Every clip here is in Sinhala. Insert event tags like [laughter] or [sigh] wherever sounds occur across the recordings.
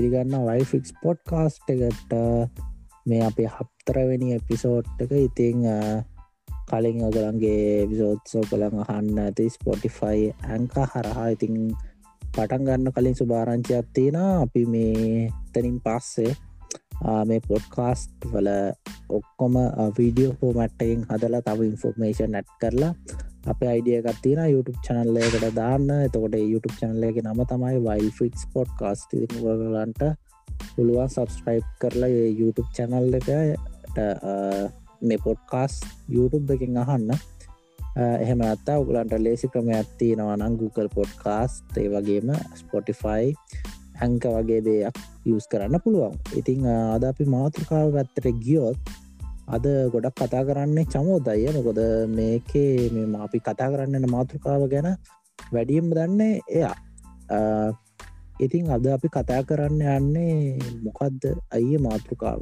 පිළිගන්න වයිෆික්ස් පොඩ් කාස්ට් එකට. මේ අපේ හප්තරවැනි එපිසෝට් එක ඉතිං කලින් ඔගලන්ගේ විසෝත්සෝ කළන් අහන්න ඇති ස්පොටිෆයි ඇංක හරහා ඉතිං පටන් ගන්න කලින් සුභාරංචයක් තියෙන අපි මේ තනින් පස්සේ මේ පොඩ්කාස්ට් වල ඔක්කොම වීඩියෝ හෝමට්ටයින් හදලා තව ඉන්ෆෝර්මේෂන් නැට් කරලා අප අයිඩියකත් තියෙන YouTube චනල්ලයකට දාන්න. එතකොට YouTube චනල්ලයක නම තමයි වයිල් ෆික්ස් පොට් කාස්ට ගලන්ට පුළුවන් සබස්ක්‍රයිබ් කරලා YouTube චැනල් එකට මේ පොඩ්කාස් YouTube එකින් අහන්න. එහෙම අත්තා උගලන්ට ලේසි ක්‍රම ඇත්ති නවනං Google පොඩ්කාස් ඒ වගේම ස්පොටිෆයි හැංක වගේ දෙයක් යස් කරන්න පුළුවන්. ඉතිං අද අපි මාතෘකාව පැත්තට ගියොත් අද ගොඩක් කතා කරන්නේ චමෝදය. මොකොද මේකේ මෙම අපි කතා කරන්නන මාතෘකාව ගැන වැඩියම් දන්නේ එයා. ඉතින් අද අපි කතා කරන්න යන්නේ මොකක්ද අයිය මාතෘකාව?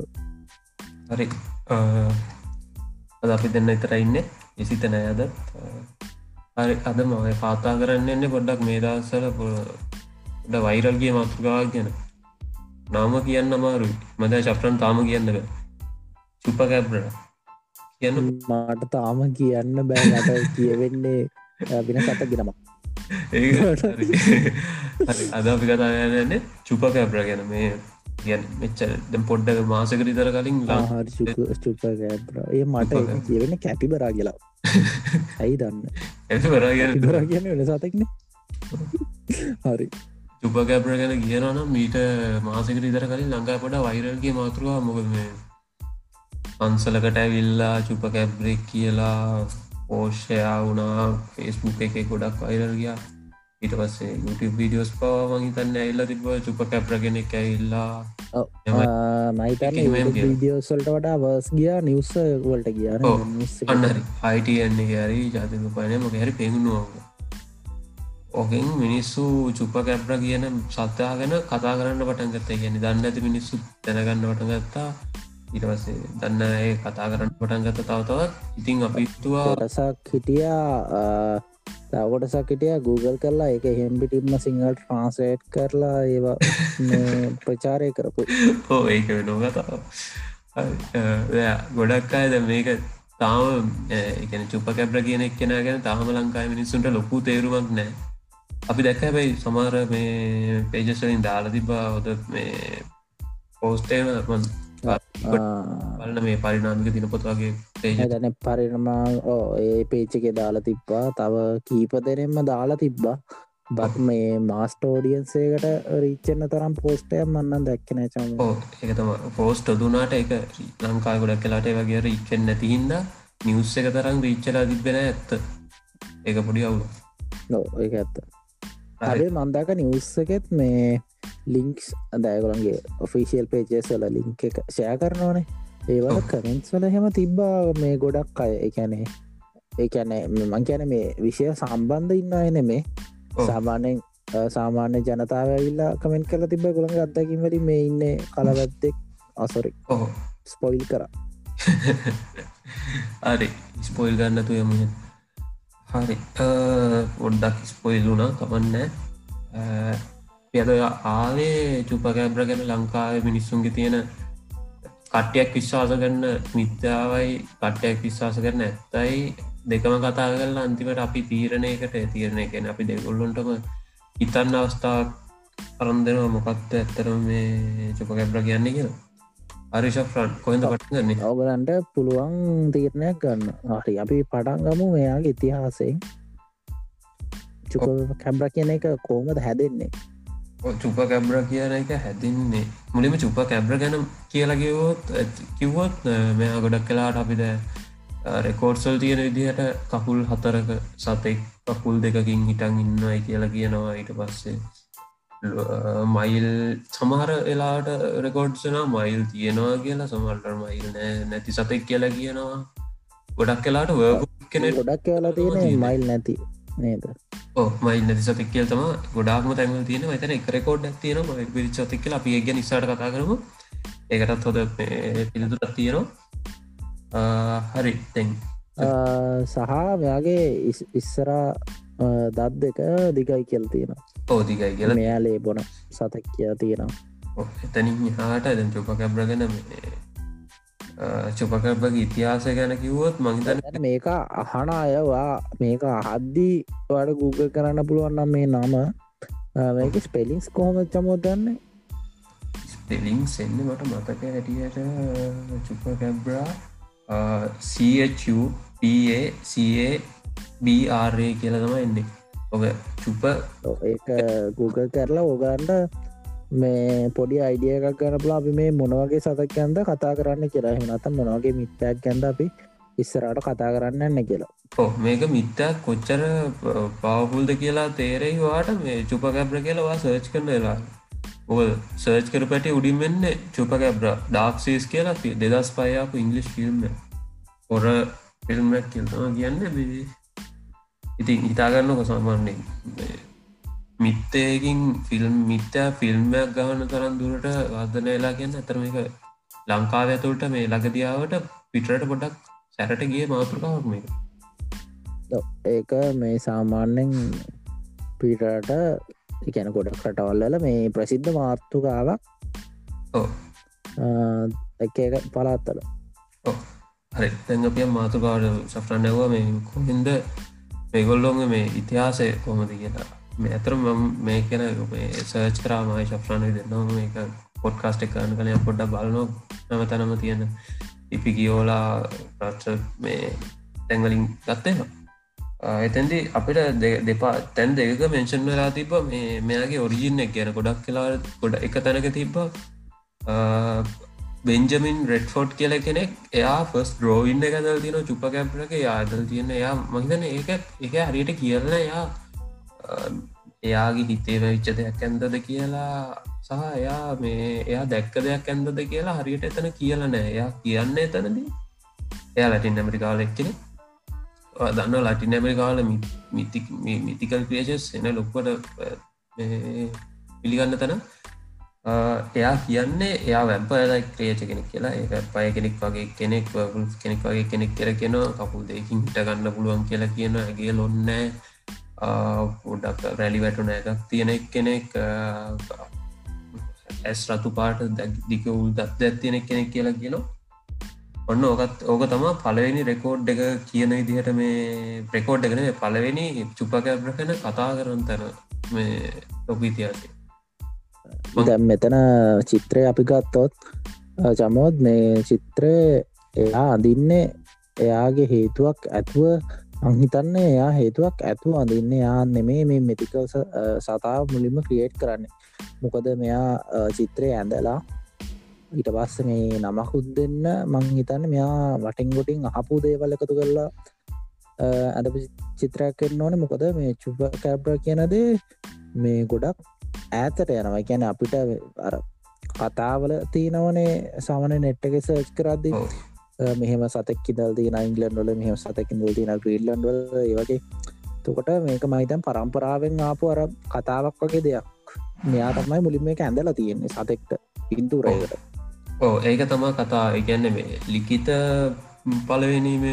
හරි. අද අපි දෙන්න ඉතර ඉන්න. විසිත නෑද හරි. අද මය පාතා කරන්න එන්නේ පොඩ්ඩක් මේදසල ඩ වෛරල්ගේ මාතෘකාවක් ගැන. නාම කියන්න අමාරු මද ශප්‍රන් තාම කියන්න බෑ. චුපකැබ්‍ර කියන්න මාට තාම කියන්න බෑට [laughs] කියවෙන්නේ වෙන සත ගෙනමක් අද අපි කතායන්නේ චුපකැබ්‍ර ගැන. මේ ගැන මෙච්ච දැම් පොඩ්ඩක මාසකර තර කලින් චුපකැබ්‍ර ඒ මට කියවෙන කැපි බරා කියලා. [laughs] ඇයි දන්න? ඇ බරා [laughs] ගැන බරා කියන වෙන සතක්න හරි. චුපකැබ්‍ර ගැන කියනනම් මීට මාසකර ඉතර කලින් ලංඟා පොඩ වෛරල්ගේ මාතෘවා මොකද මේ පන්සලකට ඇවිල්ලා චුප කැබ්‍රෙක් කියලා පෝෂයා වුණා ෆෙස්බුක් එක ගොඩක් අයිරල් ගියා. ඊට පස්සේ YouTube වීඩියෝස් පවා මහිතන්න ඇල්ල තිබ චුප කැප්‍රගෙනෙක් ඇල්ලා මයිතන වීඩියෝසල්ට වඩා වස් ගියා නිවස වලට කිය අන්නරි අයිටන්නේ හරි. ජාතික පයන මොක හැරි පෙගුණුව ඕකෙන් මිනිස්සු චුප කැප්‍ර කියන සත්‍යයා ගැන කතා කරන්න පටන්ගත්ත කියන්නේ දන්න ඇති මිනිස්සු දැනගන්න පටගත්තා පස්සේ දන්න ඒ කතා කරන්න පටන් ගත තවතවත් ඉතිං අපිත්තුවා රසක් හිටියා තවකොටසක් හිටිය. Google කරලා එක හෙම්බිටිම්ම සිංහල් ට්‍රන්සේට් කරලා ඒවා [laughs] ප්‍රචාරය කරපු. හෝ ඒක වෙනෝ කතාව ගොඩක් අයද මේක තාම එකන චුප කැබ්‍ර කියනෙක් කෙන ගැන තාම ලංකායි මිනිස්සුන්ට ලොකු තේරුමක් නෑ අපි දැක්ක හැබයි සමාර මේ පේජස්වලින් දාලා තිබා හොද මේ පෝස්ටේම බලන්න මේ පරිනාමික දිනපොත් වගේ දැන පරිනමා ඒ පේච්චක දාලා තිබ්බා. තව කීප දෙනෙන්ම දාලා තිබ්බා. බත් මේ මාස්ටෝඩියන්සේකට රීච්චන්න තරම් පෝස්ටය මන්නන් දැක්කන චම එකතම පෝස්ට දුනාට එක ලංකාය ගොඩක් කලාට වගේ රීච්චෙන් නැතිහින්ද නිවස් එක තරම් රීච්චලා තිබෙන ඇත්ත. ඒක පොඩි අවුල නො ඒ ඇත්ත හරි මන්දාක නිවස්සකෙත් මේ ලිංක්ස් අදෑගොළන්ගේ ඔෆිසිල් පේජෙස්වල ලිංක එක ෂය කරනවනේ. ඒවල කමෙන්ස් වල හෙම තිබ්බා මේ ගොඩක් අය. එකැනේ ඒකැනේ මං කියන මේ විෂය සම්බන්ධ ඉන්න අයන මේ සාමානයෙන් සාමාන්‍ය ජනතාව ඇවිල්ලා කමෙන්ට් කල තිබ ගොළඟ අත්දකින් වලින් මේ ඉන්න කලවැත්තෙක් අසොරි ස්පොයිල් කර. අරි ස්පොයිල් ගන්නතු යම හරි. ඔොඩ්ඩක් ස්පොයිල් වුණා කමන්න. යද ආවේ චුපකෑබ්‍ර ගැන ලංකාව මිනිස්සුන්ගේ තියෙන කට්ටයක් විශ්වාස කරන්න මිත්‍යාවයි කට්ටයක් විශ්වාස කරන ඇත්තයි දෙකම කතා කරලා අන්තිමට අපි තීරණයකට තීරණය කෙන අපි දෙගොල්ලොන්ටම ඉතන්න අවස්ථාවක් පරන්දෙනව මොකක්ද ඇත්තරම මේ චුපකැබ්‍ර කියන්නේ කියලා. අරිශ ෆ්‍රන්් කොහෙද පටගන්නේ ඔගලන්ට පුළුවන් තීරණයක් ගන්න. හරි. අපි පටන්ගමු මෙයාගේ ඉතිහාසයෙන්. චුක කැබ්‍ර කියන එක කෝමද හැදෙන්නේ? චුප කැබ්‍ර කියන එක හැදින්නේ. මුලිම චුප කැබ්‍ර ගැන කියලගවෝත් කිව්වොත් මෙයා ගොඩක් කලාට අපිද රෙකෝඩ්සල් තියෙන විදිහට කකුල් හතරක සතෙක් කකුල් දෙකකින් හිටන් ඉන්නයි කියලා කියනවා ඊට පස්සේ මයිල් සමහර එලාට රෙකෝඩ්සන මයිල් තියෙනවා කියලා. සමල්ට මයිල් නෑ නැති සතෙක් කියලා කියනවා. ගොඩක් කලාට කෙන ගොඩක් කියලා තියෙන මයිල් නැති නේද? මයි නැති සතක් කියල් තම ගොඩාක්ම තැන්වල් තියෙන එතන එක රෙකෝඩ් තියෙන ම පිරිච්චතික් කියල. අපි ගැ නිසාට කතා කරමු. ඒකටත් හොද පිළිතුරත් තියෙනවා. හරි තැන් සහ මෙයාගේ ඉස්සරා දත් දෙක දිගයි කියල් තියෙන ඕදිකයි කියල. මෙයාලේ බොන සතක් කියා තියෙනවා. එතනින් හාට දැන් චුප කැබ්‍රගෙන චුපකැබ්බගේ ඉතිහාස ගැන කිව්වොත් මහිතන මේක අහන අයවා මේක අහද්දී වට Google කරන්න පුළුවන්නම් මේ නම. මේක ස්පෙලින්ස් කොහොම චමෝදන්නේ ස්පෙලිං එන්න මට මතක හැටියට චුප කැබ්‍රා CHUPACABRA කියල තම එන්නේ ඔක චුප ඒ Google කරලා ඕගන්ට මේ පොඩි අයිඩිය එකක් ගන්න පුලා අපි මේ මොනවගේ සතක් ඇන්ද කතා කරන්න කියලා. නතම් මොනවගේ මිත්තයක් ගැන්ද අපි ඉස්සරට කතා කරන්න එන්න කියලා. ඕ මේක මිත්තයක් කොච්චර පවපුල්ද කියලා තේරෙයි වාට මේ චුප කැබ්‍ර කියලවා සර්ච් කරන වෙලා ඔල් සර්ච් කර පැටි උඩින් වෙන්න චුප කැබ්‍ර. ඩාක්සේස් කියලා දෙදස් පයාපු ඉංගලිස් ෆිල්ම් හොර ෆිල්ම්මක් කියල්තම කියන්න ඉතින් හිතාගන්නක සාමාන්‍යෙන් මිත්තයකින් ෆිල්ම් මිත්‍යා ෆිල්ම්මයක් ගවන්න තරන් දුරට වර්ධන වෙලා කියන්න ඇතරම එක ලංකාව ඇතුළට මේ ලඟදියාවට පිටරට පොඩක් සැරට ගිය මාතෘකාවක් මේ ඒක මේ සාමාන්‍යෙන් පිටට එකැන ගොඩක් රටවල්ලල මේ ප්‍රසිද්ධ මාර්තුකාවක් එක පලාත්තල හරි. තැඟපිය මාතුකාවට සෆ්‍රන් නැව මේ කොහින්ද මේගොල්ලොන්ග මේ ඉතිහාසය කොමද කියලා. මේ ඇතර මම මේ කෙන සර්ච් කරාමයි ශප්‍රාණය දෙන්නවා මේක පොඩ්කාස්ට එකන්න කනය පොඩ්ඩ බලනො නම තැනම තියෙන ඉපි ගියෝලා රච මේ තැංගලින් ගත්තේවා එතැන්දි අපිට දෙපා තැන් දෙක මෙන්ෂන් වෙලා තිබ මේ මෙයාගේ ඔරිජින්න එක ගැන ගොඩක් කලා ගොඩ එක තැනක තිබ්බ. බෙන්ජමින් රෙඩ්ෆෝඩ් කියල කෙනෙක් එයා ෆස් ද්‍රෝවින්ඩ එකදල් තින චුප කැප්ලක යාදල් තියෙන එයා මහිතන ඒක එක හරියට කියරන එයා එයාගේ හිතේ වෙච්ච දෙයක් ඇන්දද කියලා සහ එයා මේ එයා දැක්ක දෙයක් ඇන්දද කියලා හරියට එතන කියල නෑ. එයා කියන්න එතනදී එයා ලටින් ඇමරිකාල එක්කෙන දන්න ලටින් ඇමරිකාල මිතිකල් ක්‍රේෂස් එන ලොක්කොට පිළිගන්න තැන. එයා කියන්නේ එයා වැැබ්බලයි ක්‍රේච කෙනෙක් කියලා. ඒ පය කෙනෙක් වගේ කෙනෙක් කෙනෙක් වගේ කෙනෙක් කියර කියෙන කපුල් දෙකින් හිට ගන්න පුළුවන් කියලා කියන ඇගේ ලොන්නෑ පොඩක් රැලි වැටුන එකක් තියෙන කෙනෙක් ඇස් රතු පාට දික උල් දත් ඇත්තියෙනෙක් කෙනෙක් කියලා කියනවා. ඔන්න ඕකත් ඕක තම පලවෙනි රෙකෝඩ් එක කියන ඉදිහට මේ ප්‍රෙකෝඩ් එකන පලවෙනි චුපකැබ්‍රකන කතා කරන තැන මේ ලොක ඉතිහාසය. දැම් මෙතන චිත්‍රය අපි ගත්තොත් චමෝත් මේ චිත්‍රය එයා අඳින්නේ එයාගේ හේතුවක් ඇතුව අංහිතන්න එයා හේතුවක් ඇතු අඳන්න යා නෙමේ මේ මෙතිකල් සතාව මුලින්ම ක්‍රියේට් කරන්නේ. මොකද මෙයා චිත්‍රය ඇඳලා ඊට පස්ස මේ නමකුත් දෙන්න මං හිතන්න මෙයා වටින් ගොටින් අහපු දේවල් එකතු කරලා ඇඳ චිත්‍රයක් කරන්න ඕන. මොකද මේ චුප කැබ්‍ර කියනදේ මේ ගොඩක් ඈතට යනවා. කියන අපිට අර කතාවල තියනවනේ සාමන නෙට්ටක සර්ච් කරද්දී. මෙහම සතක් දල් තින ඉංගලන්ඩල මෙහම සතක දල් තින ග්‍රීල්ලන්ඩල ඒවගේ තකොට මේක මයිතන් පරම්පරාවෙන් ආපු අර කතාවක් වගේ දෙයක්. මෙයා තමයි මුලින්ම එක ඇඳලා තියෙන්නේ සතෙක්ට පින්තුරයකට. ඕ ඒක තමා කතා. ඉගැන්න මේ ලිකිත පලවෙනීම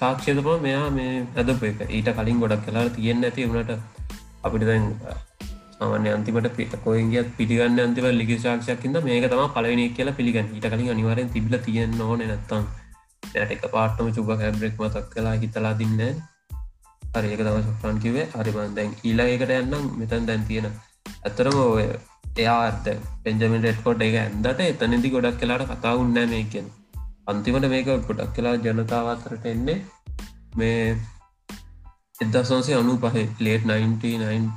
සාක්ෂයතම මෙයා මේ ඇදප එක. ඊට කලින් ගොඩක් කලා තියෙන්න්න ඇති වුණට අපිට දැන් සමන අන්තිමට කොයිගත් පිටිගන්න අන්තිව ලිගි ශක්ෂයක්කින්ද මේක තම පලවෙනි කියලා පිළිගන්න. ඊට කලින් අනිවරෙන් තිබල තියෙන ඕන නැත්තම්. යට එක පාටම චුබ හැබ්‍රෙක් මතක් කලා හිතලා දින්න හරික තම සක්්‍රන් කිවේ හරිබන් දැන් ඊලාකට යන්නම්. මෙතන් දැන් තියෙන ඇතරම ඔය එයාර්ත පෙන්ජමිට එට්කොට් එක ඇන්දට එතනදි ගොඩක් කලාට කතා උන්න මේකෙන් අන්තිමට මේක ගොඩක් කලා ජනතාවතරට එන්නේ මේ එදසන්සේ අනු පහ ලේට් 99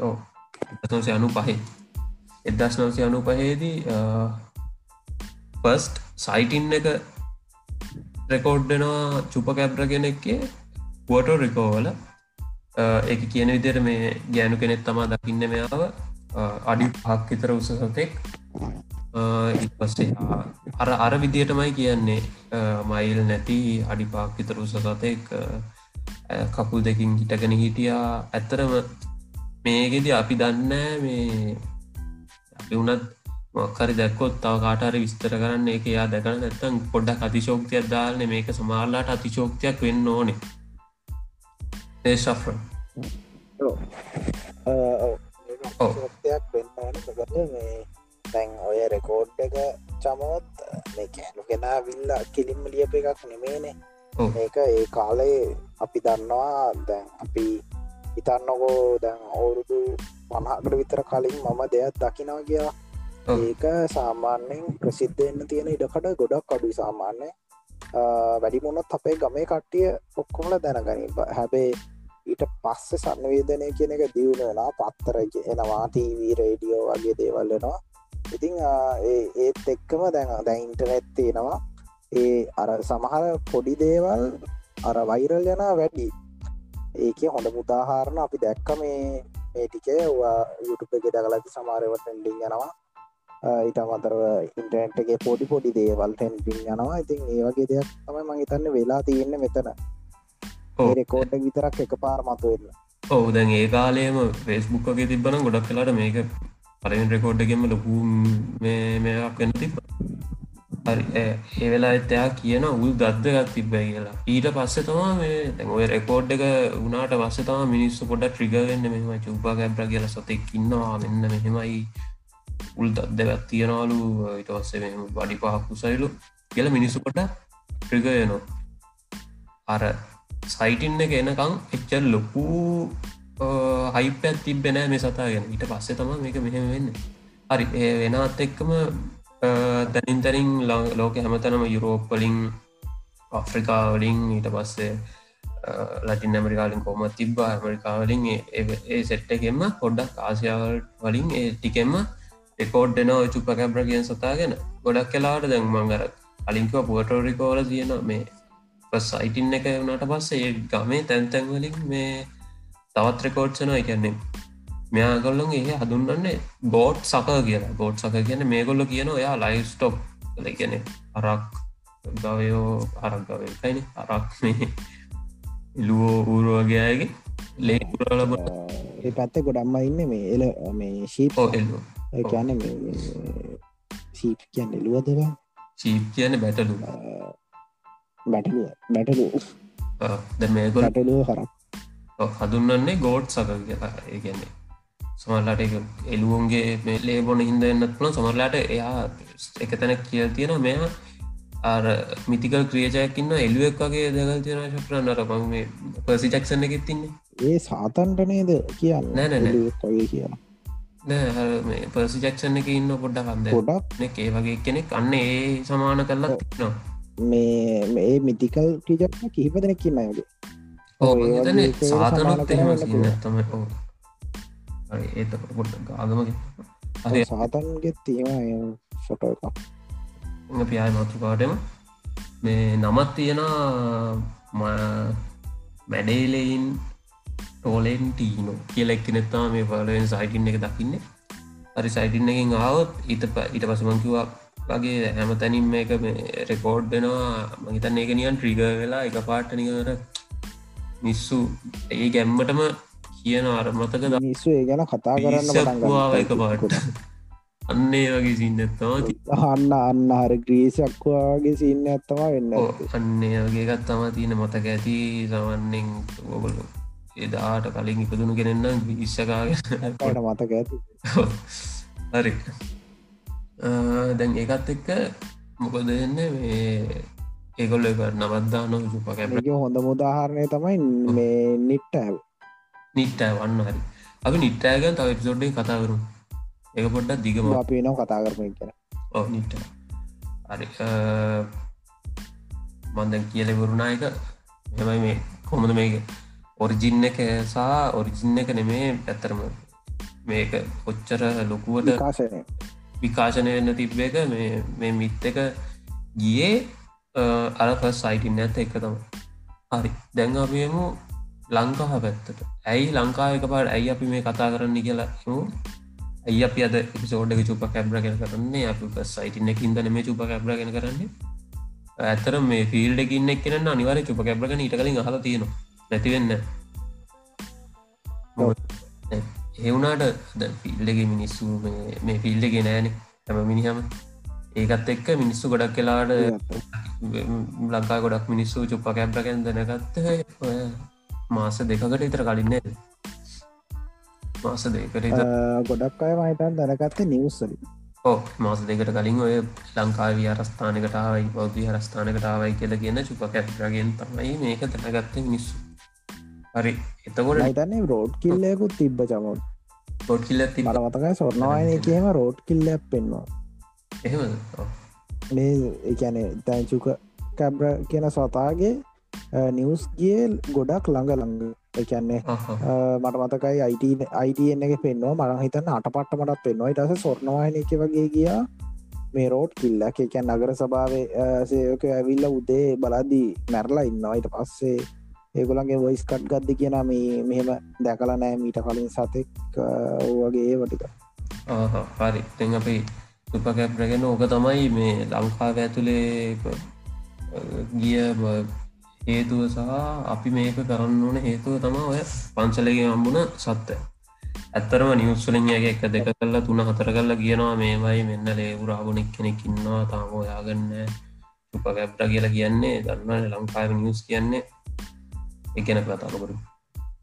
ඕ එතන්සේ අනු පහේ එදස් නවසය අනු පහේදී පස්ට් සයිටින් එක රෙකෝඩ්ඩනවා චුප කැබ්ර කෙනෙක්කේ පුවටෝ රිකෝවල එක කියන විදිර මේ ගෑනු කෙනෙක් තමා දකින්න මෙයාව. අඩි පහක් විතර උස සතෙක්. ඉපස්සේ අර අර විදියටමයි කියන්නේ. මයිල් නැති අඩි පාක් විතර උස සතෙක්. කකුල් දෙකින් හිටගෙන හිටියා. ඇත්තරම මේගෙද අපි දන්න මේ අපි වනත් මොක්කරි දැක්කොත් තව කාටර විස්තර කරන්න එක යා දැකන නැත්තන් පොඩ්ඩක් අතිශෝක්තියක් දාලන මේක සමාරලාට අතිශෝක්තියක් වෙන්න ඕනේ. ඒ ශෆ්‍ර මොකද තැන් ඔය රෙකෝඩ් එක චමෝත් මේ කෑනු කෙනා විල්ල කිලින්ම ලියප එකක් නෙමේනේ මේක ඒ කාලේ අපි දන්නවා දැන් අපි හිතන්නකෝ දැන් අවුරුදු මනහකට විතර කලින් මම දෙයක් දකිනවා කියලා. ඒක සාමාන්‍යෙන් ප්‍රසිද්ධන්න තියෙන ඉඩකට ගොඩක් අඩු සාමාන්‍ය වැඩිමුණොත් අපේ ගමේ කට්ටිය ඔක්කොමල දැනගනින් හැබේ ඊට පස්ස සන්නවේදනය කියන එක දියුණ වෙලා පත්තර එනවා තීවී රේඩියෝ වගේ දේවල්ලනවා ඉතිං ඒත් එක්කම දැන් දැන් ඉන්ටනෙත් තියෙනවා. ඒ අර සමහර පොඩි දේවල් අර වෛරල් යන වැඩි ඒක හොඳ මුදාහාරණ අපි දැක්ක මේ මේ ටිකේ යුටුප එක දකලති සමාරවට ටෙන්ඩිං යනවා. ඊට අමතරව ඉන්ටනෙට්ගේ පොඩි පොඩි දේවල් ටෙන්ඩිං යනවා. ඉතින් ඒ වගේ දෙයක් තමයි මහිතන්න වෙලා තියෙන්න මෙතන. රෙකෝඩ් විතරක් එක පාර මතුවෙන්න. ඔහු දැන් ඒ කාලේම ෆෙස්බුක්ගේ තිබන ගොඩක් කලාට මේක පරෙන් රෙකෝඩ්ගෙම ලොකු මේයක් වෙන්න තිබ ඒ වෙලා එතයා කියන උල් දද්දගත් තිබ්බයි කියලා. ඊට පස්සේ තමා මේ තැන් ඔය රෙකෝඩ් එක වනාට පස්ස තම මිනිස්සු පොඩ ට්‍රිගවෙන්න මෙම චුපා ගැබ්‍ර කියල සතෙක් ඉන්නවා. මෙන්න මෙහෙමයි. උල් දද්දගත් තියෙනවාලු. ඊට පස්සේ මෙ වඩි පහක්කු සයිලු කියල මිනිස්සු කොට ට්‍රිගයනවා අර සයිටින්න එක එනකං එච්චර ලොකු හයිපත් තිබෙනෑ මේ සතාගෙන ඊට පස්සේ තම මේක මෙහෙම වෙන්න. හරි ඒ වෙනත් එක්කම තැනින් තැනින් ලෝක හැමතනම යුරෝප්පලින් ආෆ්‍රිකාවලින් ඊට පස්සේ ලටින් ඇමරිකාලින් කොම තිබ්බා. ඇමරිකාවලින් ඒ සෙට්ටකෙම පොඩ්ඩක් ආසියාවල් වලින් ඒ ටිකෙම එකෝඩ් එන චුප කැබ්‍ර කියෙන් සතාගෙන. ගොඩක් කලාට දැන් මංගර අලින්කව පුවටෝරිකෝල තියෙන මේ සයිටින් එක වනට පස්සේ ගමේ තැන්තැන්වලින් මේ තවත් රෙකෝඩ්සන එකන්නේ මෙයාගොල්ලොන් ඒ හදුන්නන්නේ ගෝඩ් සක කියලා. ගෝඩ් සක කියන මේ ගොල්ල කියන ඔයා ලයිස්ටොප් කියන අරක් ගවයෝ අරක් ගවකයින අරක් මේ ඉලුවෝ ඌරුවගේ අයගේ ලේ පුරලබ ඒ පැත්ත ගොඩම්ම ඉන්න මේ එල මේ ශීප කියන්න සීප් කියන්න එලුවදවා චීප් කියන බැටලු බැටලුව බැටලු ද මේගොල බැටලුව හරක්. හදුන්නන්නේ ගෝඩ් සක කියලා. ඒ කියන්නේ සමල්ලාට එලුවන්ගේ මේ ලේබොන හිද එන්නත් පුළ සමරලාට එයා එක තැන කිය තියෙන මෙයා අර මිතිකල් ක්‍රියජයක්කින්න එල්ුවක් වගේ දගල් තියන ශප්‍රන් අරපම මේ පසි චක්සන්න එකෙත් තින්නේ ඒ සාතන්ට නේද කියන්න? නෑ කොය කියලා. නෑ පසි ජක්ෂණ එක ඉන්න පොඩ්ඩ කන්ද ගොඩක් ඒ වගේ කෙනෙක් අන්න ඒ සමාන කරලා තිනවා මේ මේ මිතිකල් ටීජක්න කිහිප දෙනෙක් කියන්නයගේ ඕ සාතනොත් එහෙම තම ඕ ඒත පොට ආගමගේ සාතන්ගේ තියෙන ෆොටෝ එකක්. පියාය මතුකාටම මේ නමත් තියෙන මැඩේලයින් ටෝලෙන් ටීනෝ කියලෙක් කෙනෙත්තා මේ පලෙන් සයිටින් එක දකින්නේ. හරි සයිටින් එකින් ආවොත් ඊට ඊට පසමංකිවා වගේ හැම තැනින් මේක රෙකෝඩ්ඩනවා මහිතන් ඒක නියන් ට්‍රිග වෙලා එක පාට්ට නිකර මිස්සු ඒ ගැම්මටම කියන අර මතක මිස්සු ඒ ගැන කතා කරන්න එක පාට අන්නේ වගේ සින්නත්තවා අන්න අන්න හර ග්‍රීසක්වාගේ සින්න ඇත්තවා වෙන්න අන්නේ වගේ ගත් තම තියෙන මතක ඇති. සවන්නෙන් ඔගොල එදාට කලින් ඉපදුණු කෙනෙන්නම් විශ්ෂකාගට මතක ඇති. හරි. දැන් ඒකත් එක්ක මොකද දෙන්න මේ ඒගොල්ල නවත්දාන සුපකැ හොඳ මුදාහරණය තමයි මේ නිට්ට ඇව නිට්ටෑ වන්න හරි. අපි නිට්ටෑගන් තව එපිසෝඩ්ඩේ කතාකරු එක පොඩ්ඩක් දිගම. අපි නම් කතා කරපය කර ඕ නිට හරි මන්දැන් කියල වරුණායක එමයි මේ කොමද මේක? ඔරිජින්න එක සා ඔරිජින්න එක නෙමේ ඇත්තරම මේක ඔච්චර ලොකුවට කාශනය විකාශනය වෙන්න තිබ්බ එක මේ මිත් එක ගියේ අරප සයිටින් ඇත එක තම හරි දැන් අපියමු ලංකාහ පැත්තට ඇයි ලංකාවක පාට ඇයි අපි මේ කතා කරන්න කියලා ඇයි අපි අද පිසෝඩ්ඩක චුප කැබ්‍ර කර කරන්නේ? අපි සයිටන එකින්ද මේ චුප කැබ්‍රගෙන කරන්නේ. ඇතර මේ ෆිල්ඩ එකින්න එක්කන අනිවර චුප කැබ්‍රගන ඉට කලින් හල තියෙන නැතිවෙන්න එවුනාට ෆිල්ඩගේ මිනිස්සු මේ ෆිල්ඩගේ නෑන හැම මිනිහම. ඒකත් එක්ක මිනිස්සු ගොඩක් කලාට ලංකා ගොඩක් මිනිස්සු චුප්ප කැබ්‍රකැන් දැනගත්ත මාස දෙකකට ඉතර කලින්නේ මාස දෙකට ගොඩක් අය මහිතන් දැනගත්තේ නිවස්සල ඕ මාස දෙකට කලින් ඔය ලංකාව අරස්ථානකටාවයි බෞද්ධ හරස්ථානකටාවයි කියල කියන චුපකැත්රගෙන් තමයි මේක දැනගත්ත මිනිස්සු. හරි එතකොට හිතන්නේ රෝඩ් කිල්ලයකුත් තිබ්බ චමොන් රෝඩ් කිල්ල මතකයි සොර්ණවායනය කියම රෝඩ් කිල්ලයක් පෙන්වා එහෙම මේ එකැන තැන්චුක කැබ්‍ර කියන සතාගේ නිවස් ගිය ගොඩක් ළඟ ළඟ. එකන්නේ මට මතකයි අයිට අයිටන්න එක පෙන්වා මරං හිතන්න අට පට්ට මටත් පෙන්වා ඉටස සොර්ණවායන එක වගේ ගියා. මේ රෝඩ් කිල්ල එකැන් නගර සභාවේ සයක ඇවිල්ල උදේ බලදී මැරලා ඉන්න අයිට පස්සේ ඒගොලන්ගේ වොයිස් කට් ගද්ද කියන මේ මෙහෙම දැකලා නෑ මීට කලින් සතෙක්. වගේ වටික හරි. තැන් අපි සුපකැප්රගෙන ඕක තමයි මේ ලංකාව ඇතුළේ ගිය හේතුව සහ අපි මේක කරන්න ඕන හේතුව තම ඔය පංසලගේ අම්බුණ සත්ත ඇත්තරම නිවස්සලින්ගේ එක දෙක කල්ලා තුන හතර කල්ලා කියනවා මේමයි මෙන්න ලේවුරාගුණෙක් කෙනෙක් ඉන්නවා තාම ඔයාගන්න උපගැප්ට කියලා කියන්නේ දන්න ලංකාව නිවස් කියන්නේ. එකන කතානකරු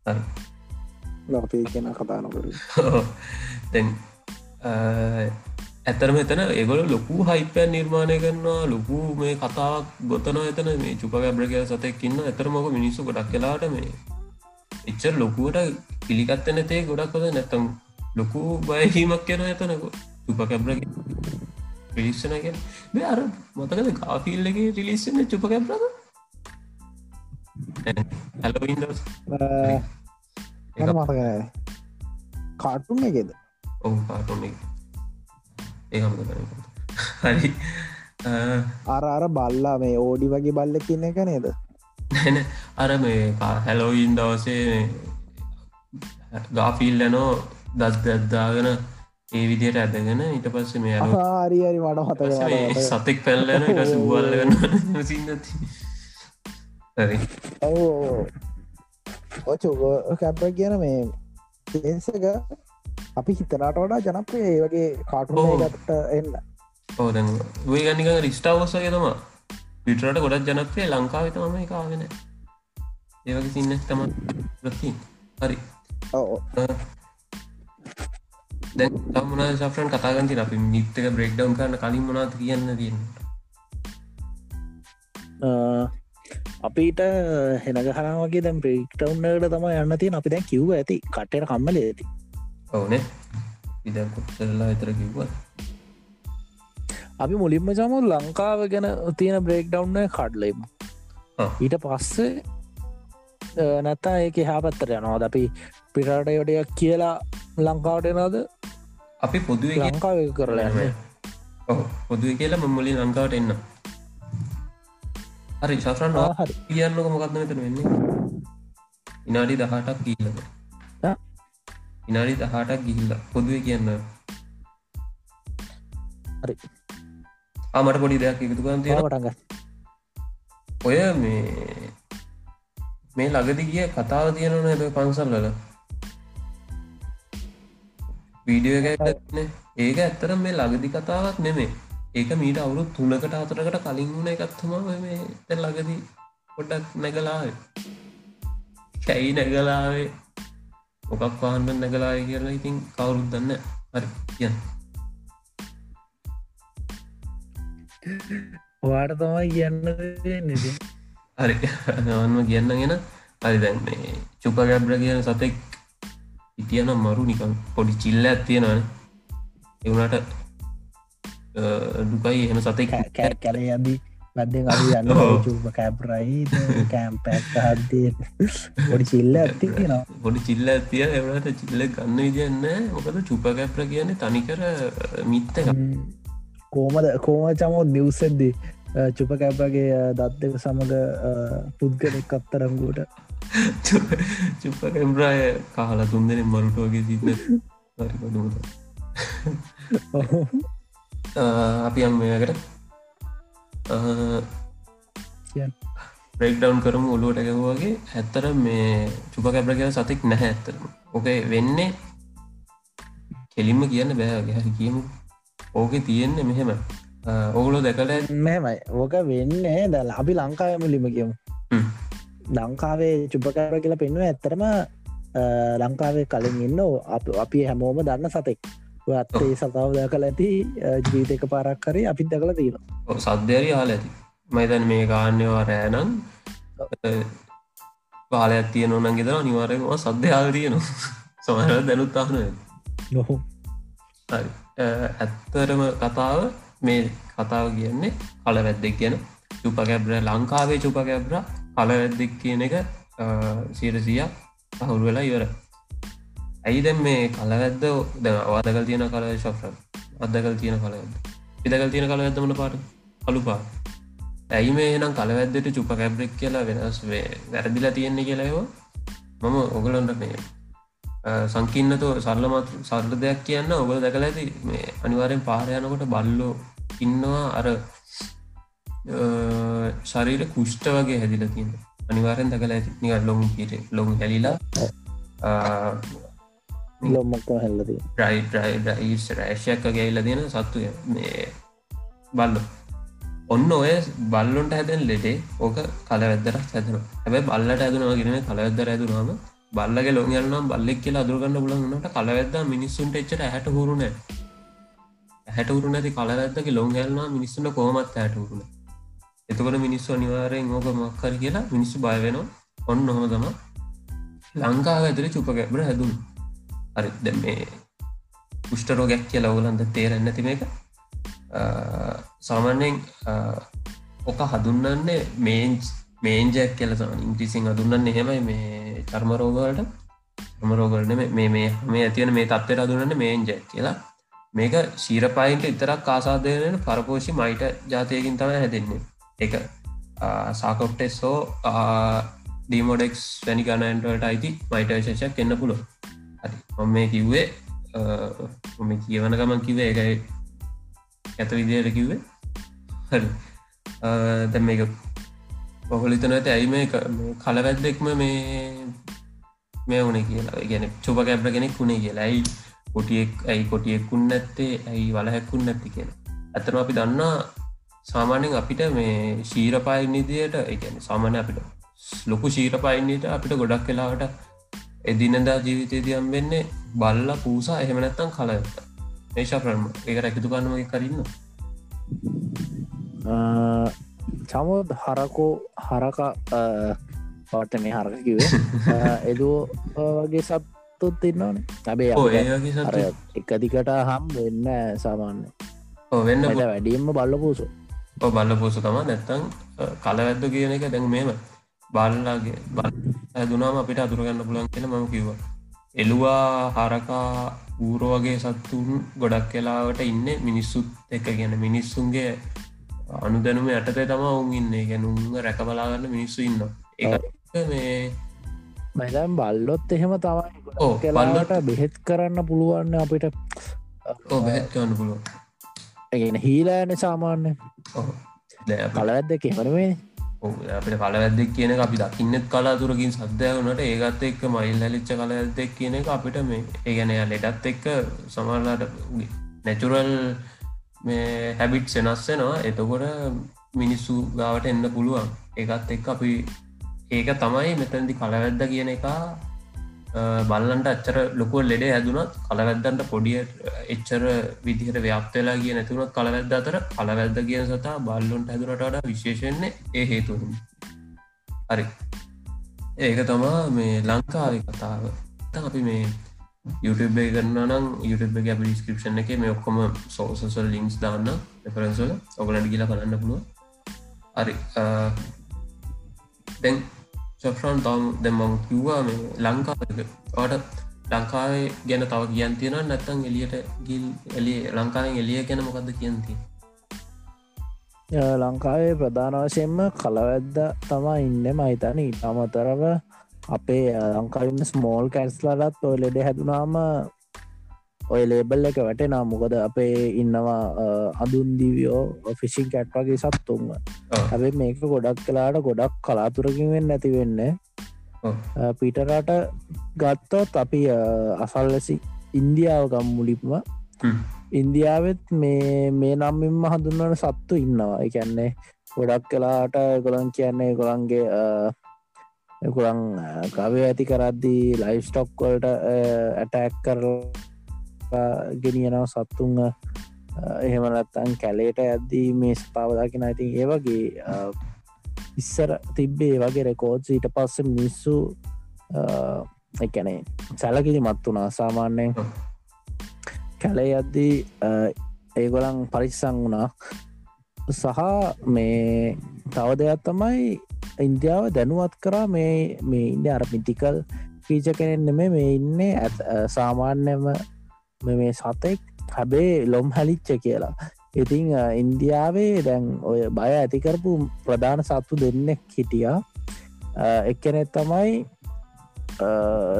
හරි. ලපේ කියන කතානකරු දැන් ඇතරම එතන ඒගොල ලොකු හයිපයන් නිර්මාණය කරන්නවා ලොකු මේ කතාවක් ගොතන එතන මේ චුපගැබ්‍රගය සතයක්කින්න ඇතරමක මිනිස්සු ගොඩක් කලාට මේ එච්චර ලොකුවට පිළිගත්ත නැතේ ගොඩක් කොද නැතම් ලොකු බයහීමක් කියන ඇතනක චුපකැබ්‍රග පිලිස්සනගෙන අර මතකද කාෆිල්ලගේ රිලිස්සන්න චුපකැබ්‍රද හැලොයින් මතක කාටුන් එකෙද? ඔහු කාටුන් එක ඒහම හරි. අර අර බල්ලා මේ ඕඩි වගේ බල්ල කියන්න එක නේද? නැන අර මේ හැලෝයින් දවසේ ගාෆිල්ලනෝ දස් දැද්දාගෙන ඒ විදියට ඇදගෙන ඉට පස්ස මේ හරි මට මත සතෙක් පැල්ලන ටස බල්ලගන්න සින්නති. හරි. ඔවෝ. ඔචෝ කැප්ප කියන මේ ඒසක අපි හිතනට වඩා ජනප්‍රය ඒ වගේ කාටුට එන්න. ඕද ගනික රිස්ටාවස්සගේ තම පිටරට ගොඩක් ජනප්‍රය ලංකාව තම කාවෙන ඒවගේ සින්න තම රති හරි. දැන් තමන සෆරන් කතාගන්ති අපි මිත්තක බ්‍රෙක්්ඩවන්් කරන්න කලින් මනාත කියන්න තියන්න? අපිට හෙනග හරාවගේ දැම් ප්‍රේක්ටවන්නට තම යන්න තිය අපි දැන් කිව්ව ඇති කටයට කම්මල ඇති ඔවනේ ඉදම් කොටසරලා එතර කිව්වත්. අපි මුලින්ම සමු ලංකාව ගැන තියෙන බ්‍රේක් ඩවන්න කඩ්ලෙම ඊට පස්සේ නැත්තා ඒක හා පත්තර යනවාද අපි පිරට යොටයක් කියලා ලංකාවට එනාද අපි පොදුව ලංකාව කරලා යන්න. පොදුව කියලා මමුලින් ලංකාවට එන්න හරි ශාසරන් හරි. කියන්නක මොකක්ද මෙතන වෙන්නේ. ඉනාඩි දහටක් කියීලක විනාඩි දහටක් ගිහිල්ල. පොදුව කියන්න. හරි. ආමට පොඩි දෙයක් එකතු කන් තියෙනටග ඔය මේ මේ ලගදි කිය කතාව තියෙනවන ඇද පන්සල් වල. වීඩියෝ එකන ඒක ඇත්තර මේ ලගදි කතාවක් නෙමේ ඒක මීට අවුරු තුනකට අතරකට කලින් වුණ එකත්තුම මේ තැ ලගදී පොඩ්ඩක් නැගලාවේ කැයි නැගලාවේ මොකක් පාන්න නැගලාය කියලා ඉතින් කවුරුත් දන්න හරි කියන්න. වාට තමයි කියන්න හරි නවන්ම කියන්න ගෙන. හරි දැන් මේ චුපගැබ්‍ර කියන සතෙක් ඉතියනම් මරු නිකම් පොඩි චිල්ල ඇත්තියෙනන එවුණට දුකයි එහෙම සතෙක් කැල යදී මැදෙන් අඩු යන්න චුප කැප්රයි කෑම්පැක් හදේ පොඩි චිල්ල ඇති කියෙන පොඩි චිල්ල ඇතිය එවනට චිල්ල ගන්න විදින්න මොකද චුප කැප්‍ර කියන්නේ තනිකර මිත්ත කෝමද කෝම චමෝ නිවසද්දී? චුප කැපගේ දත් දෙක සමඟ පුද්ගලෙක් අත්තරංගුවට චුප කැම්රාය කාලා තුන් දෙන මරුටෝගේ සින්න අපි අම් මේකට ප්‍රෙක්ඩවන් කරම ඔලුවට ගැවගේ ඇත්තර මේ චුප කැප්‍ර කිය සතෙක් නැහැ ඇත්තරම ඕකේ වෙන්නේ කෙලින්ම කියන්න බෑගේ හරි කියමු. ඕක තියෙන්නේ මෙහෙම. ඔගුලෝ දැකල මෙමයි ඕක වෙන්නේ දල් අපි ලංකාවම ලිම කියමු. ලංකාවේ චුපකර කියලා පෙන්ව ඇත්තරම ලංකාවේ කලින් ඉන්න අප අපි හැමෝම දන්න සතෙක් අත්තේ සතාව දැකල ඇති ජීවිතක පාරක් කරේ අපිත් දකල තියෙන සද්‍යරි හල ඇති. මයිතන් මේ ගාන්‍යවා රෑනන් පාලයක් තියන නන් ගෙතර නිවාරයවා සද්‍යයාල් තියෙනවා. සමහ දැනුත්තාහන නොහු ඇත්තරම කතාව මේ කතාව කියන්නේ කල වැද්දෙක් කියන චුපකැබ්‍ර ලංකාවේ චුපකැබ්‍ර කල වැද්දෙක් කියන එක සීරසියක් හුරු වෙලා ඉවර ඇයිද මේ කලවැද්ද ද අවාදකල් තියෙන කල ශක්්‍ර අදකල් තියෙන කලවද පිදකල් තියෙන කල ඇදමන පාට අලු පා ඇයි මේ නම් කලවැද්දට චුප කැබ්‍රෙක් කියලා වෙනස් වේ වැරදිලා තියෙන්නේ කියලායෝ මම ඔගලොන්ට මේ සංකින්නතු සරලමත් සරල දෙයක් කියන්න ඔබ දැකල ඇති මේ අනිවාරෙන් පාරයනකොට බල්ලෝ ඉන්නවා අර ශරීර කුෂ්ට වගේ හැදිල තින්න අනිවාරෙන් දකල ඇති. නික ලොම් කිර ලොම් හැලිලා ලොම්මක්ක හැල්ලද රයි ්‍රයිස් රෑශයක් ගේල්ල දෙන සත්තුය මේ බල්ලො. ඔන්න ඔය බල්ලොන්ට හැදැන් ලෙටේ ඕක කලවැදර හැදන හැබයි බල්ලට ඇදනවා ගෙන කලවැදර ඇදනවාම බල්ලගේ ලොගයල්නම් බල්ලෙක් කියලා අදුරගන්න පුලන්නට කලවැද මිනිස්සුන්ට එච්චට හැට හුරුණ හැට උරු නැති කලවැදක ලොංගල්වා මිනිස්සුන්ට කෝමත් හැටවරුණ එතකොට මිනිස්සු අනිවාරයෙන් ඕක මක්කර කියලා මිනිස්සු බයවෙනවා ඔන්න නොහම තම ලංකාව ඇතුර චුපකැබර හැදුන්. හරි ද මේ පුෂ්ටරෝගැක් කිය ලවගලන්ද තේරෙන්න තිම එක සාමාන්‍යයෙන් ඕක හදුන්නන්නේ මේන්ස් මේන්ජයක් කියලස ඉංග්‍රීසින් අදුන්නන්න එහෙමයි මේ චර්මරෝගවලට මරෝගලන මේ මේ මේ ඇතිවන මේ තත්වයට අදුරන්න මේන්ජ කියලා. මේක ශීරපයින්ට ඉතරක් කාසාදයන පරපෝෂි මයිට ජාතයකින් තම හැදෙන්නේ. එක සාකොප්ටෙස්සෝ ඩීමෝඩෙක්ස් වැනි ගණන්ටට අයිති මයිට ශෂයක් එන්න පුළො හරි. ඔම මේ කිව්වේ ඔම කියවන ගමන් කිවේ එකයි ඇත විදියට කිව්වේ. හරි. දැ මේක ඔහොලිතන ඇත ඇයි මේ කලවැද්දෙක්ම මේ මේ වුණ කියලා. ගැන චුප කැබ්ර කෙනෙක් වුණේ කියලා. ඇයි කොටියෙක් ඇයි කොටියෙක්කුන් නැත්තේ? ඇයි වලහැක්කුන් නැති කියෙන ඇතන අපි දන්නා සාමාන්‍යෙන් අපිට මේ ශීරපායිනිදියට එකන සාමාන්‍ය අපිට ලොකු ශීරපයින්නට අපිට ගොඩක් කලාවට එදිනදා ජීවිතයදියම් වෙන්නේ බල්ල පූසා එහෙමනැත්තන් කලයත්ත ඒශා ප්‍රම ඒක රැකිතු ගන්නම කරන්න චමුත් හරකෝ හරක පවට මේ හරක කිවේ [laughs] එදෝ වගේ සත්තුත් ඉන්නවන. තබේ එක දිකට හම් වෙන්න සාමාන්‍ය වෙන්න වැඩියම්ම බල්ල පූසු. බල්ල පූසු තම නැත්තං කලවැද්ද කියන එක දැන් මේම බල්ලාගේ බල් ඇදුනාම අපිට අතුරගන්න පුළන් කියෙන මම කිව්ව. එළුවා හරකා ඌරෝ වගේ සත්තුන් ගොඩක් කලාවට ඉන්න මිනිස්සුත් එක ගැන මිනිස්සුන්ගේ අනු දැනුම යටතේ තම ඔවුන් ඉන්න. ගැනුම් රැක බලාගන්න මිනිස්සු ඉන්න ඒ මේ මැදම් බල්ලොත් එහෙම තමයි කෙලාට බෙහෙත් කරන්න පුළුවන්න අපිට. බැත් කරන්න පුළුව එගෙන හීලාන සාමාන්‍ය කලවැද්ද කෙමරුවේ අපට කලවැද්දෙක් කියන අපි දකින්නත් කලාතුරකින් සද්‍යය වනට ඒගත් එක්ක මයිල් හැලිච්ච කලඇද්දෙක් කියන එක අපිට මේ ඒගැනය ලෙඩත් එක්ක සමරලාට නැචුරල් මේ හැබිට් සෙනස්සෙනවා එතකොට මිනිස්සු ගාවට එන්න පුළුවන්. ඒකත් එක් අපි ඒක තමයි මෙතැදි කලවැද්ද කියන එක බල්ලන්ට අච්චර ලොකුව ලෙඩේ හැදුනත් කලවැද්දන්ට පොඩිය එච්චර විදිහට ව්‍යප්තලා කිය නැතුනත් කලවැද්ද අතර කලවැද්ද කියන සතා බල්ලොන්ට හැදුනට වඩා විශේෂෙන්නේ ඒ හේතුන් හරි. ඒක තමා මේ ලංකාව කතාව. අපි මේ YouTube එක කරන්න නම් YouTube එක අප ඩිස්ක්‍රපෂන් එක මේ ඔක්කොම සෝසල් ලින්ක්ස් දාන්න රෙෆරන්ස්වල ඔගලට කියලා කරන්න පුළුව හරි. දැන් සෆ්‍රන් තම් දෙමං කිව්වා මේ ලංකාවට ලංකාවේ ගැන තව කියන් තියෙන නැත්තං එලියට ගිල් එලිය ලංකාවෙන් එලිය ගැන මොකක්ද කියන්ති ලංකාවේ ප්‍රධාන වශයෙන්ම කලවැද්ද තමා ඉන්න. මහිතන ඉට අමතරව අපේ ලංකාන්න ස්මෝල් කැන්ස්ලටත් ඔය ලෙඩ හැදුනාම ඔය ලේබල් එක වැටෙනා මොකද අපේ ඉන්නවා අඳුන් දිවියෝ ෆිසින් කැට් වගේ සත්තුන්ම ඇැබේ මේක ගොඩක් කලාට ගොඩක් කලාතුරකින්ෙන් නැති වෙන්න. පිටරට ගත්තොත් අපි අසල්ලසි ඉන්දියාව ගම් මුලිපම ඉන්දියාවත් මේ මේ නම්මින්ම හඳුන්වන සත්තු ඉන්නවා. එකන්නේ ගොඩක් කලාට ගොලන් කියන්නේ ගොළන්ගේ එකුළන් කවය ඇති කරද්දී ලයිස්ටොක්වලට ඇටැක් කර ගෙනියනව සත්තුන් එහෙමනත්තන් කැලේට ඇද්දී මේ ස්පාවදාකින ඇතින් ඒවගේ ඉස්සර තිබ්බේ වගේ රෙකෝඩ් ඊට පස්ස මිනිස්සු එකැනේ සැලකිලි මත් වුණා සාමාන්‍යයෙන්. කැලේ අද්දී ඒගොලන් පරිස්සං වුණා. සහ මේ තව දෙයක් තමයි ඉන්දියාව දැනුවත් කරා මේ මේ ඉන්න අර මිටිකල් පීච කෙනෙන්න මේ ඉන්නේ ඇත් සාමාන්‍යම මේ සතෙක් හැබේ ලොම් හැලිච්ච කියලා. ඉතිං ඉන්දියාවේ දැන් ඔය බය ඇතිකරපු ප්‍රධාන සත්තු දෙන්නෙක් හිටියා. එක්කනෙත් තමයි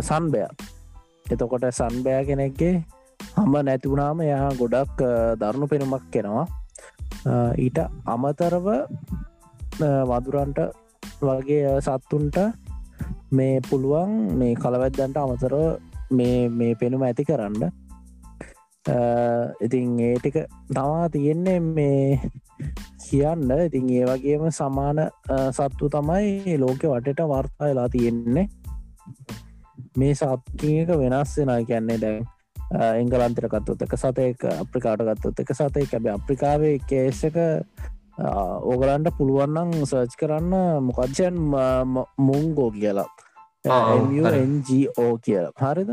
සන්බය. එතකොට සන්බෑ කෙනෙක්ගේ හම නැතිවුණාම යා ගොඩක් දරුණු පෙනුමක් කෙනවා. ඊට අමතරව වදුරන්ට වගේ සත්තුන්ට මේ පුළුවන් මේ කලවැද්දන්ට අමතර මේ පෙනුම ඇති කරන්න. ඉතින් ඒටික තමා තියෙන්නේ මේ කියන්න ඉතින් ඒ වගේම සමාන සත්තු තමයි ලෝකෙ වටට වර්තා වෙලා තියෙන්නේ මේ සත්තික වෙනස් වෙන කියන්නේ දැන් එංගලන්තර කත්තුත් එක සතයක අප්‍රිකාට ගත්තුත් එක සතය කැබ අප්‍රිකාවේ කේෂක ඕගලන්ට පුළුවන්නන් සර්ච් කරන්න මොකක්ෂයන් මුංගෝ කියලා NGO කියලා හරිද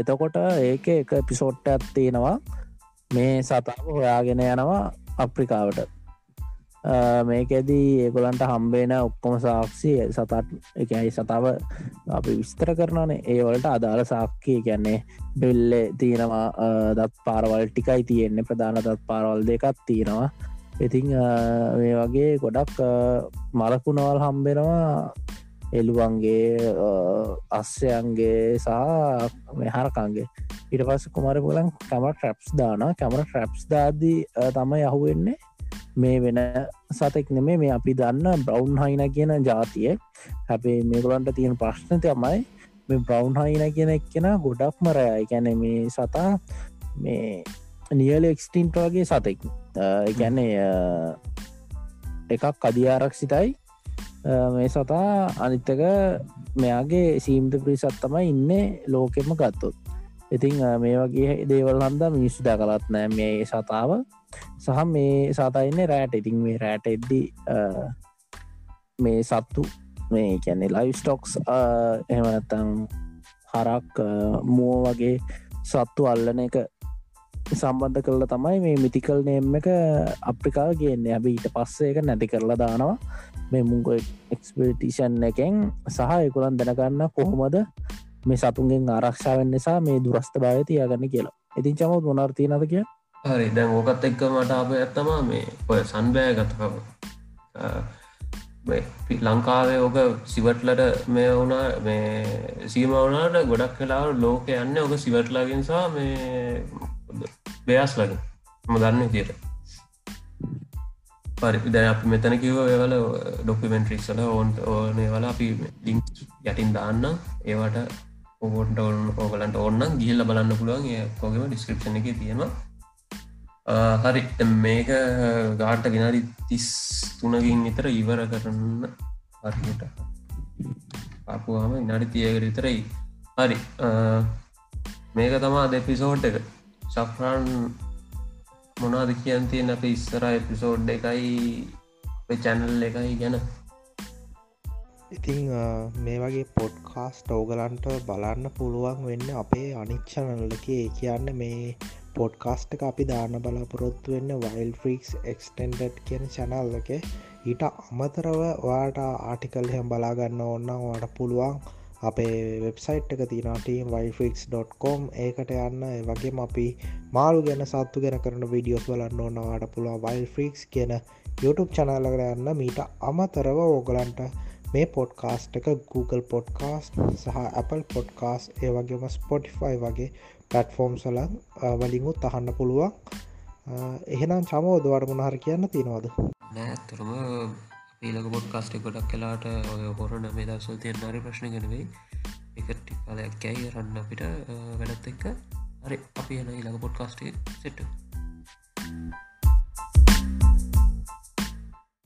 එතකොට ඒක එක පිසෝට්ට ඇත්තියෙනවා මේ සතාව හොයාගෙන යනවා අප්‍රිකාවට. මේකෙදී ඒගොලන්ට හම්බේන ඔක්කොම සාක්ෂි සතත් එකයි සතාව අපි විස්තර කරනනේ ඒවලට අදාළ සාක්කය කියන්නේ බෙල්ල තියෙනවා දත් පාරවල් ටිකයි තියෙන්නේ. ප්‍රධාන දත් පාරවල් දෙකත් තියෙනවා. ඉතිං මේ වගේ ගොඩක් මලකුණවල් හම්බෙනවා එළුවන්ගේ අස්සයන්ගේ සහ මෙහරකන්ගේ ඉට පස්ස කුමර පුලන් කැම ට්‍රප්ස් දාන කැමර ට්‍රප්ස් දාදී තම යහුවෙන්නේ මේ වෙන සතෙක් නෙමේ මේ අපි දන්න බ්‍රවන්් හයින කියන ජාතිය. හැබේ මේගොලන්ට තියෙන ප්‍රශ්න තමයි මේ බ්‍රවන්් හයින කියන එක්කෙන ගොඩක්ම රෑයි ගැන මේ සතා මේ නියල එක්ස්ටින්ට වගේ සතෙක්. ගැන්නේ එකක් අධිආරක්ෂිතයි. මේ සතා අනිත්තක මෙයාගේ සීම්ත පිරිසත් තමයි ඉන්න ලෝකෙම ගත්තොත්. ඉතිං මේ වගේ දේවල් හන්ද මිනිස්සු දැකලත් නෑ මේ සතාව. සහ මේ සතයින්න රෑට. ඉතින් මේ රෑට එද්දි මේ සත්තු මේ කැනෙ ලයිස්ටොක්ස් එහමනත්තං හරක් මුව වගේ සත්තු අල්ලන එක සම්බන්ධ කරලා තමයි මේ මිතිකල් නේම් එක අප්‍රිකා ගන්න. ඇබ ඊට පස්සේ එක නැති කරලා දානවා. මේ මුංග එක්ස්පිටිෂන් එකෙන් සහ එකුලන් දැනගන්න කොහොමද මේ සතුන්ගෙන් ආරක්ෂාවෙන් නිසා මේ දුරස්ථ භාය තියාගන්න කියලා. ඉතින් චමුත් මොනර්තිය නද කිය හරි. දැන් ඕකත් එක්ක මට අප ඇත්තමා මේ ඔය සන්බෑ ගතකම ලංකාවේ ඕක සිවට්ලට මේ වුණා මේ සීමවුණට ගොඩක් කලාව ලෝක යන්න ඕක සිවට්ලාගෙනසා මේ බයස් ලගින් ම දන්න තියට පරි දැ අපි මෙතන කිව ඒවල ඩොක්කමෙන්ට්‍රික්සල ඕන්ට ඕනේ වල අපි ලිින්ක් යටින් දාන්න. ඒවට ඔබෝට ඔවන් ඕගලන්ට ඔන්න ගිල්ල බලන්න පුළුවන්. ඒ කෝගම ඩිස්ක්‍රපෂන එක තියෙනවා. හරි. මේක ගාට ගෙනරි තිස් තුනකින් විතර ඉවර කරන්න හරිට අපපුවාම ඉනඩි තියකට විතරයි. හරි. මේක තමා දෙපිසෝට් එක. සෆ්‍රන් මොනාද කියන් තියෙන අප ඉස්සර එපිසෝඩ් එකයි චැනල් එකයි ගැන. ඉතිං මේ වගේ පොඩ්කාස්ට ඕගලන්ට බලන්න පුළුවන් වෙන්න අපේ අනිච්චනල්ලක කියන්න මේ පොඩ්කාස්ට එක අපි දාන්න බලාපොරොත්තු වෙන්න වයිල් ෆ්‍රික්ස් එක්ස්ටෙන්ඩඩ් කියන චැනල් එක. ඊට අමතරව වාට ආටිකල් හෙම් බලාගන්න ඔන්න වාට පුළුවන් අපේ වෙබ්සයිට් එක තිනටීම් වයිෆික්ස්.කොම් ඒකට යන්න වගේම අපි මාළු ගැන සත්තු ගැන කරන විඩියෝස් බලන්න ඕන්නවාට පුළුව වයිල් ෆික්ස් කියන YouTube චනල්ලකට යන්න. මීට අමතරව ඕගලන්ට මේ පොඩ්කාස්ට් එක Google පොඩ්කාස්ට් සහ Apple පොඩ්කාස් ඒ වගේම ස්පොටිෆයි වගේ පටෆෝම් සල වලින්ගුත් අහන්න පුළුවන්. එහෙනම් චමෝදවට මුණහර කියන්න තියෙනවාද? නෑතරම ඊලක පොඩ්කාස්ටි ගොඩක් කලාට ඔය හොරන මේ දසල් තියෙන් නරි ප්‍රශ්න ගෙනවෙයි එකට කාලයක් කැයි රන්න අපිට වැඩත් එක්ක. හරි අපි එන ඊළඟ පොඩ්කාස්ටේ සෙට්ට